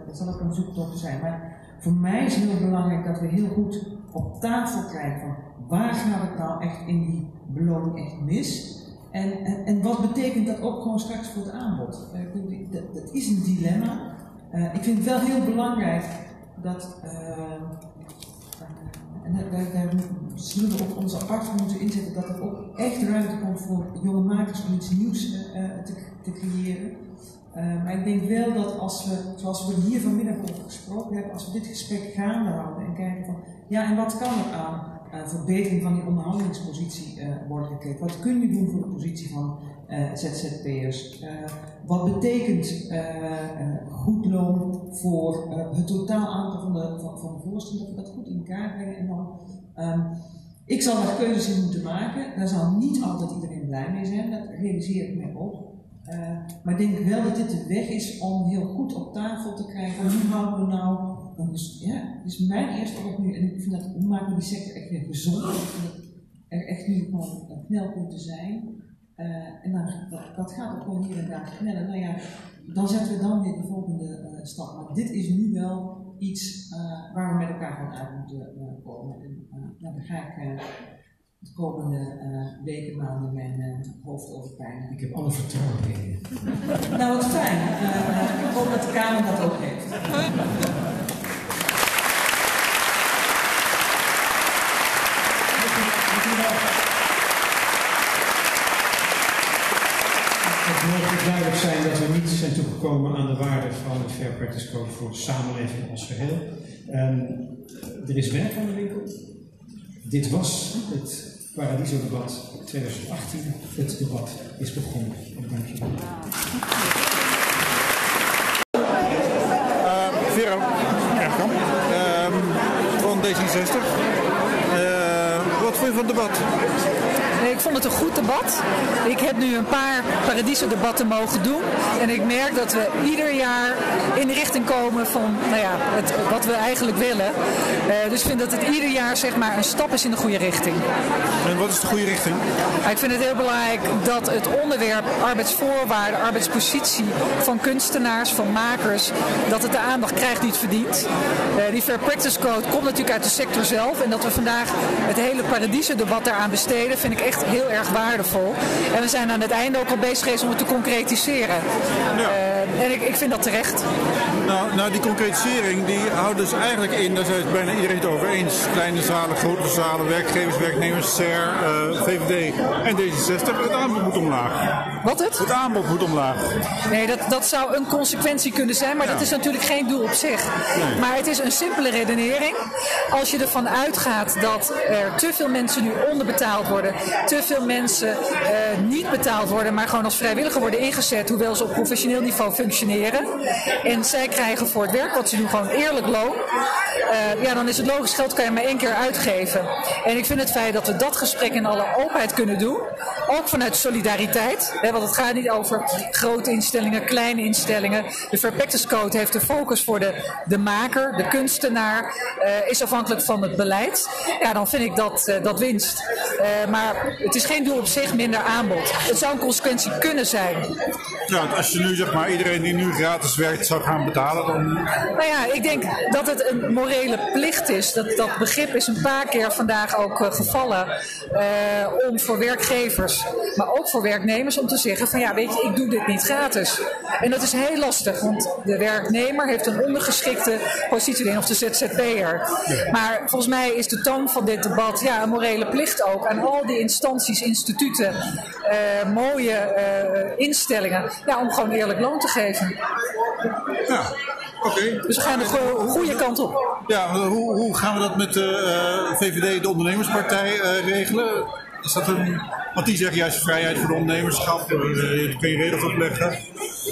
het zal ook een zoektocht zijn. Maar voor mij is het heel belangrijk dat we heel goed op tafel krijgen van waar gaat het nou echt in die beloning echt mis? En, en, en wat betekent dat ook gewoon straks voor het aanbod? Dat, dat, is een dilemma. ik vind het wel heel belangrijk dat, uh, en daar, daar zullen we op onze apart voor moeten inzetten, dat er ook echt ruimte komt voor jonge makers om iets nieuws uh, te, te, creëren. Eh, maar ik denk wel dat als we, zoals we hier vanmiddag over gesproken hebben, als we dit gesprek gaande houden en kijken van, ja, en wat kan er aan verbetering van die onderhandelingspositie worden gekeken? Wat kun je doen voor de positie van ZZP'ers? wat betekent goed loon voor het totaal aantal van de, van? Dat we dat goed in kaart brengen en dan. Um, ik zal daar keuzes in moeten maken. Daar zal niet altijd iedereen blij mee zijn, dat realiseer ik mij ook. Uh, maar ik denk wel dat dit de weg is om heel goed op tafel te krijgen. Hoe houden we nou. Dus, ja, is mijn eerste oproep nu. En ik vind dat, hoe maken we die sector echt weer gezond? Ik vind dat er echt nu gewoon knelpunten zijn. Uh, en dan, dat, dat, gaat ook gewoon hier en daar knellen. Nou ja, dan zetten we dan weer de volgende uh, stap. Maar dit is nu wel iets waar we met elkaar van uit moeten komen. En nou, daar ga ik de komende uh, weken, maanden mijn uh, hoofd over pijn. Ik heb alle vertrouwen in je. nou, wat fijn. Uh, ik hoop dat de Kamer dat ook heeft. Het mogen duidelijk zijn dat we toegekomen aan de waarde van het Fair Practice Code voor de samenleving als geheel. Um, er is werk aan de winkel. Dit was het Paradiso-debat 2018. Het debat is begonnen. Dank je wel. Uh, Vero uh, van D66. Uh, wat vond je van het debat? Ik vond het een goed debat. Ik heb nu een paar Paradiso-debatten mogen doen. En ik merk dat we ieder jaar in de richting komen van nou ja, het, wat we eigenlijk willen. Uh, dus ik vind dat het ieder jaar zeg maar, een stap is in de goede richting. En wat is de goede richting? Ik vind het heel belangrijk dat het onderwerp arbeidsvoorwaarden, arbeidspositie van kunstenaars, van makers, dat het de aandacht krijgt die het verdient. Uh, die Fair Practice Code komt natuurlijk uit de sector zelf. En dat we vandaag het hele Paradiso-debat daaraan besteden, vind ik echt heel erg waardevol. En we zijn aan het einde ook al bezig geweest om het te concretiseren. Ja. En ik, ik vind dat terecht. Nou, nou, die concretisering die houdt dus eigenlijk in, daar is bijna iedereen het over eens. Kleine zalen, grote zalen, werkgevers, werknemers, CER, uh, VVD en D66. Het aanbod moet omlaag. Wat het? Het aanbod moet omlaag. Nee, dat, dat zou een consequentie kunnen zijn, maar ja. dat is natuurlijk geen doel op zich. Nee. Maar het is een simpele redenering. Als je ervan uitgaat dat er te veel mensen nu onderbetaald worden, te veel mensen uh, niet betaald worden, maar gewoon als vrijwilliger worden ingezet, hoewel ze op professioneel niveau En zij krijgen voor het werk wat ze doen gewoon eerlijk loon. Uh, ja, dan is het logisch geld kan je maar één keer uitgeven. En ik vind het feit dat we dat gesprek in alle openheid kunnen doen, ook vanuit solidariteit, hè, want het gaat niet over grote instellingen, kleine instellingen. De Fair Code heeft de focus voor de, de maker, de kunstenaar, uh, is afhankelijk van het beleid. Ja, dan vind ik dat, uh, dat winst. maar het is geen doel op zich minder aanbod. Het zou een consequentie kunnen zijn. Ja, als je nu zeg maar iedereen die nu gratis werkt zou gaan betalen, dan. Nou ja, ik denk dat het een morele plicht is. Dat, dat begrip is een paar keer vandaag ook uh, gevallen. Uh, om voor werkgevers, maar ook voor werknemers, om te zeggen: van ja, weet je, ik doe dit niet gratis. En dat is heel lastig, want de werknemer heeft een ondergeschikte positie, of de ZZP'er. Ja. Maar volgens mij is de toon van dit debat ja, een morele plicht ook aan al die instanties, instituten, uh, mooie instellingen, ja, om gewoon eerlijk loon te geven. Ja, oké. Okay. Dus we gaan de go goede kant op. Ja, hoe, hoe gaan we dat met de uh, VVD, de ondernemerspartij, uh, regelen? Is dat een, want die zeggen juist vrijheid voor de ondernemerschap, daar kun je reden opleggen.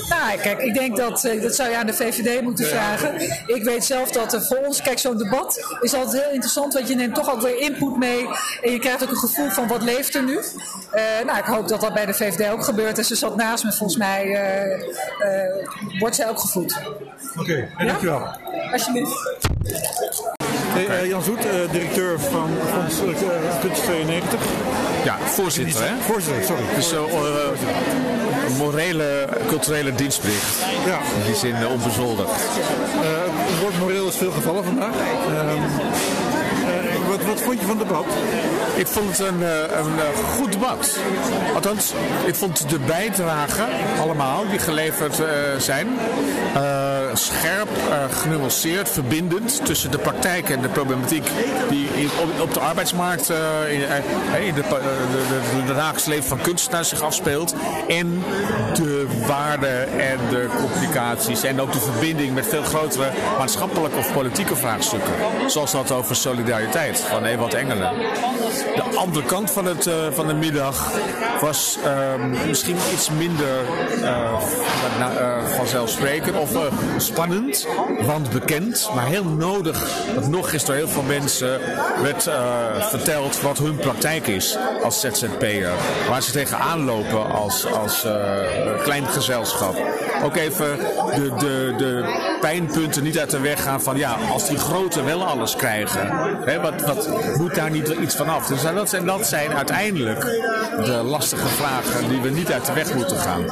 Nou, kijk, ik denk dat, uh, dat zou je aan de VVD moeten vragen. Ik weet zelf dat er voor ons, kijk, zo'n debat is altijd heel interessant, want je neemt toch ook weer input mee en je krijgt ook een gevoel van wat leeft er nu. Uh, nou, ik hoop dat dat bij de VVD ook gebeurt. En ze zat naast me, volgens mij uh, wordt zij ook gevoed. Oké, okay, ja? dankjewel. Alsjeblieft. Hey, Jan Zoet, directeur van Fonds Kunst 92. Ja, voorzitter, hè? Voorzitter, sorry. Dus een morele, culturele dienstplicht. Ja. In die zin onbezoldigd. het woord moreel is veel gevallen vandaag. Uh, wat, wat vond je van het debat? Ik vond het een, eh, een eh, goed debat. Althans, ik vond de bijdragen allemaal die geleverd eh, zijn scherp, genuanceerd, verbindend tussen de praktijk en de problematiek die op, de arbeidsmarkt in, in de, de, leven van kunstenaars zich afspeelt en de waarden en de complicaties en ook de verbinding met veel grotere maatschappelijke of politieke vraagstukken. Zoals dat over solidariteit van Ewald Engelen. De andere kant van, het, eh, van de middag was ehm, misschien iets minder eh, eh, vanzelfsprekend of spannend, want bekend, maar heel nodig. Dat nog is door heel veel mensen werd verteld wat hun praktijk is als ZZP'er. Waar ze tegenaan lopen als, als eh, klein gezelschap. Ook even de, de, de pijnpunten niet uit de weg gaan van ja, als die grote wel alles krijgen. Hè, wat, wat moet daar niet iets van af? Dus dat zijn, dat zijn uiteindelijk de lastige vragen die we niet uit de weg moeten gaan.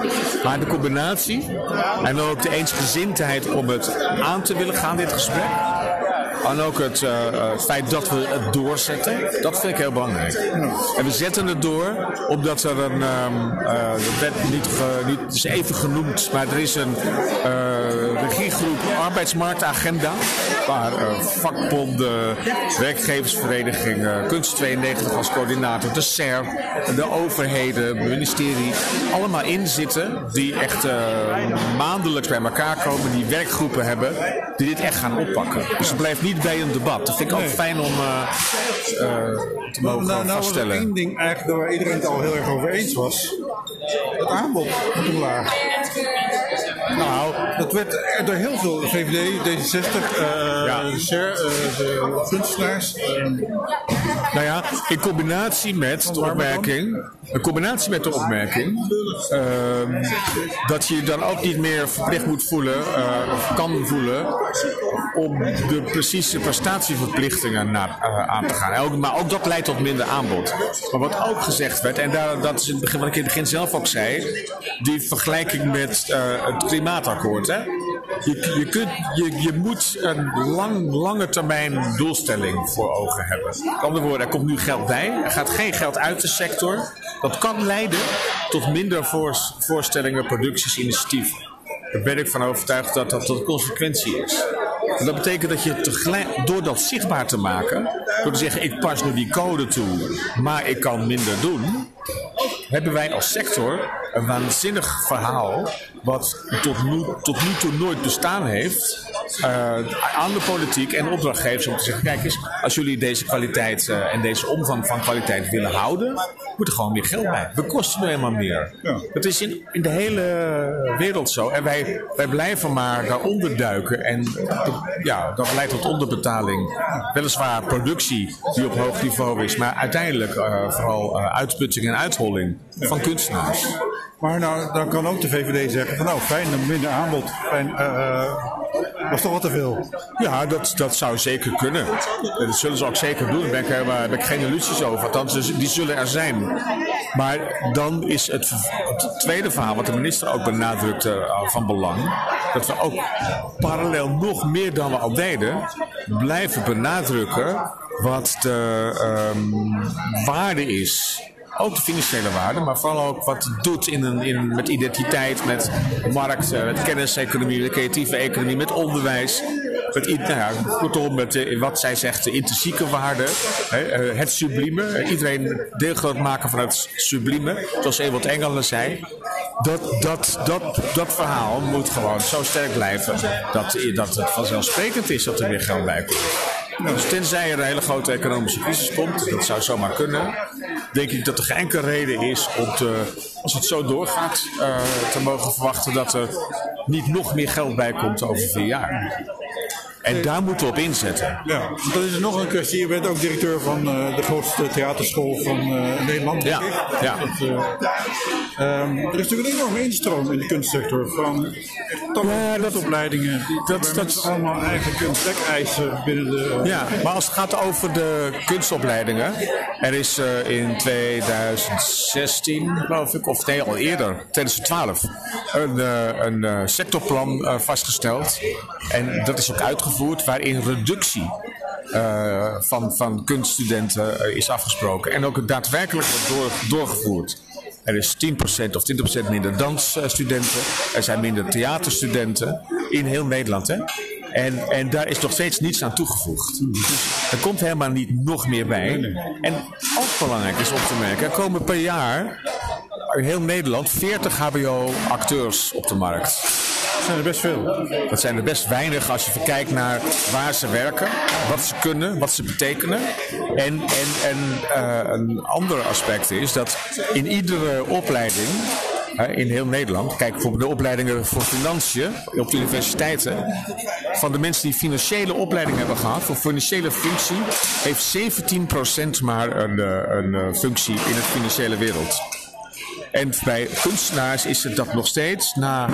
Maar de combinatie en ook de eensgezindheid om het aan te willen gaan, dit gesprek. En ook het, eh, eh, het feit dat we het doorzetten, dat vind ik heel belangrijk. En we zetten het door omdat er een, ehm eh, dat niet, niet is even genoemd, maar er is een regiegroep arbeidsmarktagenda. Waar vakbonden, werkgeversvereniging, eh, Kunst 92 als coördinator, de SER, de overheden, het ministerie, allemaal in zitten die echt maandelijks bij elkaar komen, die werkgroepen hebben, die dit echt gaan oppakken. Dus het blijft niet bij een debat. Dat vind ik ook fijn om eh, eh, te mogen Nou, nou vaststellen. één ding eigenlijk waar iedereen het al heel erg over eens was. Het aanbod. Nou, dat werd door heel veel VVD, D66, eh Ja. Eh, de kunstenaars. Nou ja, in combinatie met de opmerking, in combinatie met de opmerking ehm, dat je je dan ook niet meer verplicht moet voelen, of kan voelen, om de precieze prestatieverplichtingen na, eh, aan te gaan. Maar ook dat leidt tot minder aanbod. Maar wat ook gezegd werd, en daar, dat is in het begin, wat ik in het begin zelf ook zei, die vergelijking met eh, het klimaatakkoord. Hè? Je, je, kunt, je, je moet een lang, lange termijn doelstelling voor ogen hebben. Met andere woorden, er komt nu geld bij. Er gaat geen geld uit de sector. Dat kan leiden tot minder voors- voorstellingen, producties, initiatieven. Daar ben ik van overtuigd dat dat de consequentie is. En dat betekent dat je tegelijk, door dat zichtbaar te maken, door te zeggen ik pas nu die code toe, maar ik kan minder doen, hebben wij als sector een waanzinnig verhaal wat tot nu, tot nu toe nooit bestaan heeft aan de politiek en opdrachtgevers om te zeggen kijk eens, als jullie deze kwaliteit eh, en deze omvang van kwaliteit willen houden, moet er gewoon meer geld bij. We kosten nu eenmaal meer. Dat is in, in de hele wereld zo. En wij, wij blijven maar daaronder duiken. En dat- ja, dat leidt tot onderbetaling. Weliswaar productie die op hoog niveau is, maar uiteindelijk eh, vooral eh, uitputting en uitholling van kunstenaars. Maar nou, dan kan ook de VVD zeggen van nou fijn, minder aanbod. Fijn, eh, eh, dat is toch wat te veel. Ja, dat, dat zou zeker kunnen. Dat zullen ze ook zeker doen. Daar ben ik, eh, daar geen illusies over. Althans, dus die zullen er zijn. Maar dan is het, het tweede verhaal, wat de minister ook benadrukte, eh, van belang. Dat we ook parallel nog meer dan we al deden, blijven benadrukken wat de ehm, waarde is ook de financiële waarde, maar vooral ook wat het doet in een, in, met identiteit, met markt, eh, met kenniseconomie, met creatieve economie, met onderwijs. Met, nou ja, kortom, met eh, wat zij zegt, de intrinsieke waarde, eh, het sublieme. Iedereen deelgroot maken van het sublieme, zoals Ewald Engelen zei. Dat, dat, dat, dat verhaal moet gewoon zo sterk blijven dat, dat het vanzelfsprekend is dat er weer geld bij komt. Dus tenzij er een hele grote economische crisis komt, dat zou zomaar kunnen, denk ik dat er geen enkele reden is om als het zo doorgaat, eh, te mogen verwachten dat er niet nog meer geld bij komt over vier jaar. En daar moeten we op inzetten. Ja, dan is nog een kwestie. Je bent ook directeur van eh, de grootste theaterschool van eh, Nederland. Ja, ik. ja. Dat, eh, ehm, er is natuurlijk een enorme instroom in de kunstsector van ja, dat, opleidingen. Dat- dat, dat- allemaal eigenlijk een plek eisen binnen de. Ja, maar als het gaat over de kunstopleidingen. Er is in 2016, geloof ik, of nee, al eerder, 2012, een, een sectorplan vastgesteld. En dat is ook uitgevoerd waarin reductie eh, van, van kunststudenten eh, is afgesproken. En ook daadwerkelijk wordt door, doorgevoerd. Er is 10% of 20% minder dansstudenten. Er zijn minder theaterstudenten in heel Nederland. Hè? En, en daar is nog steeds niets aan toegevoegd. Er komt helemaal niet nog meer bij. En ook belangrijk is op te merken, er komen per jaar in heel Nederland 40 HBO-acteurs op de markt. Dat zijn er best veel. Dat zijn er best weinig als je kijkt naar waar ze werken, wat ze kunnen, wat ze betekenen. En, en, en uh, een ander aspect is dat in iedere opleiding uh, in heel Nederland, kijk bijvoorbeeld de opleidingen voor financiën op de universiteiten, van de mensen die financiële opleiding hebben gehad, voor financiële functie, heeft 17% maar een, uh, een functie in het financiële wereld. En bij kunstenaars is het dat nog steeds na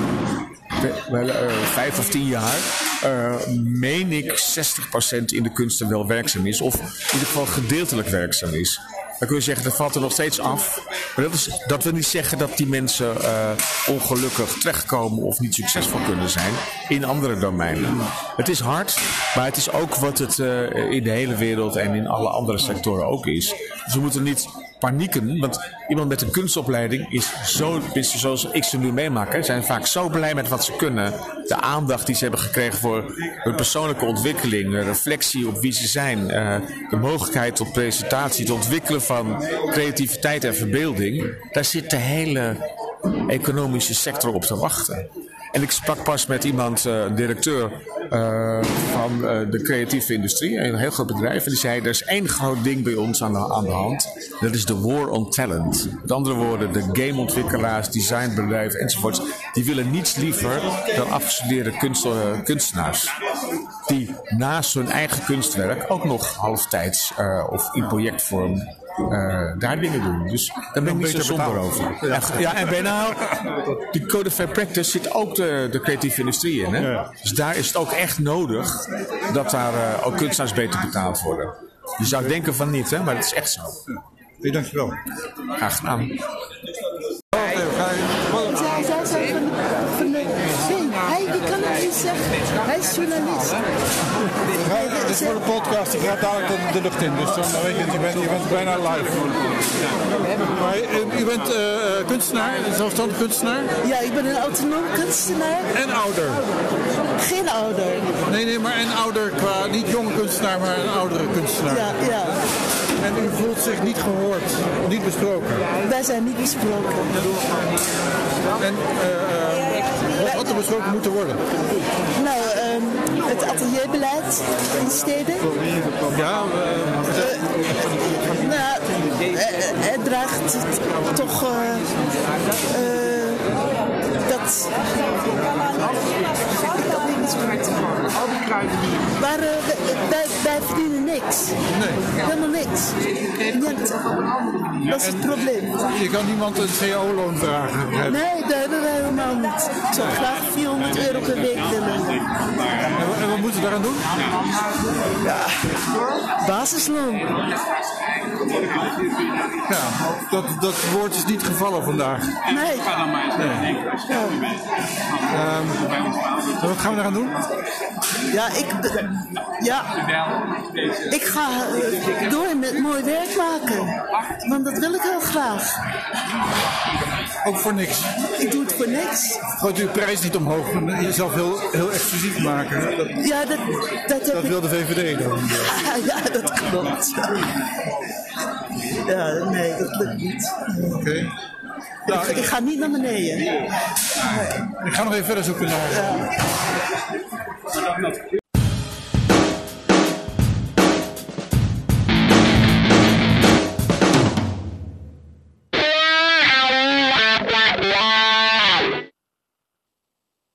wel, uh, vijf of tien jaar, uh, meen ik 60% in de kunsten wel werkzaam is. Of in ieder geval gedeeltelijk werkzaam is. Dan kun je zeggen, dat valt er nog steeds af. Maar dat, is, dat wil niet zeggen dat die mensen uh, ongelukkig terechtkomen of niet succesvol kunnen zijn in andere domeinen. Het is hard, maar het is ook wat het in de hele wereld en in alle andere sectoren ook is. Dus we moeten niet panieken, want iemand met een kunstopleiding is zo, zoals ik ze nu meemaak, zijn vaak zo blij met wat ze kunnen. De aandacht die ze hebben gekregen voor hun persoonlijke ontwikkeling, reflectie op wie ze zijn, uh, de mogelijkheid tot presentatie, het ontwikkelen van creativiteit en verbeelding. Daar zit de hele economische sector op te wachten. En ik sprak pas met iemand, uh, een directeur uh, van uh, de creatieve industrie, een heel groot bedrijf. En die zei, er is één groot ding bij ons aan de, hand. Dat is de war on talent. Met andere woorden, de gameontwikkelaars, designbedrijven enzovoorts. Die willen niets liever dan afgestudeerde uh, kunstenaars. Die naast hun eigen kunstwerk ook nog halftijds of in projectvorm uh, daar dingen doen. Dus daar ben ik niet zo somber over. Ja. ja, en bij nou, die Code of Fair Practice zit ook de, de creatieve industrie in. Hè? Ja. Dus daar is het ook echt nodig dat daar uh, ook kunstenaars beter betaald worden. Je zou denken van niet, hè? maar het is echt zo. Ja, dankjewel. Graag gedaan. Zij zei zo van, van de. Hij die kan het niet zeggen. Hij is journalist. Dit is voor de podcast, die gaat dadelijk de, de lucht in. Dus dan weet je, je bent, je bent bijna live. Maar u bent uh, kunstenaar, zelfstandig kunstenaar? Ja, ik ben een autonoom kunstenaar. En ouder? Geen ouder. Nee, nee, maar een ouder qua, niet jonge kunstenaar, maar een oudere kunstenaar. Ja, ja. En u voelt zich niet gehoord, niet besproken? Wij zijn niet besproken. En uh, wat had er besproken moeten worden? Nou, het atelierbeleid in de steden. Ja, uh, nou, het draagt toch dat. Maar uh, wij, wij verdienen niks. Nee. Helemaal niks. Dat is het probleem. Je kan niemand een CO-loon vragen. Nee, dat hebben wij helemaal niet. Ik zou graag 400 euro per week willen. En, en wat moeten we daaraan doen? Ja, basisloon. Ja, dat, dat woord is niet gevallen vandaag. Nee. nee. Ja. Um, wat gaan we eraan doen? Ja, ik, ja, ik ga door met mooi werk maken. Want dat wil ik heel graag. Ook voor niks? Ik doe het voor niks. Gooit uw prijs niet omhoog en jezelf heel, heel exclusief maken? Dat, ja, dat... Dat, dat wil de VVD dan? ja, dat klopt. Ja, nee, dat lukt niet. Oké. Okay. Ik, ik, ga niet naar beneden. Nee. Ik ga nog even verder zoeken naar... Ja.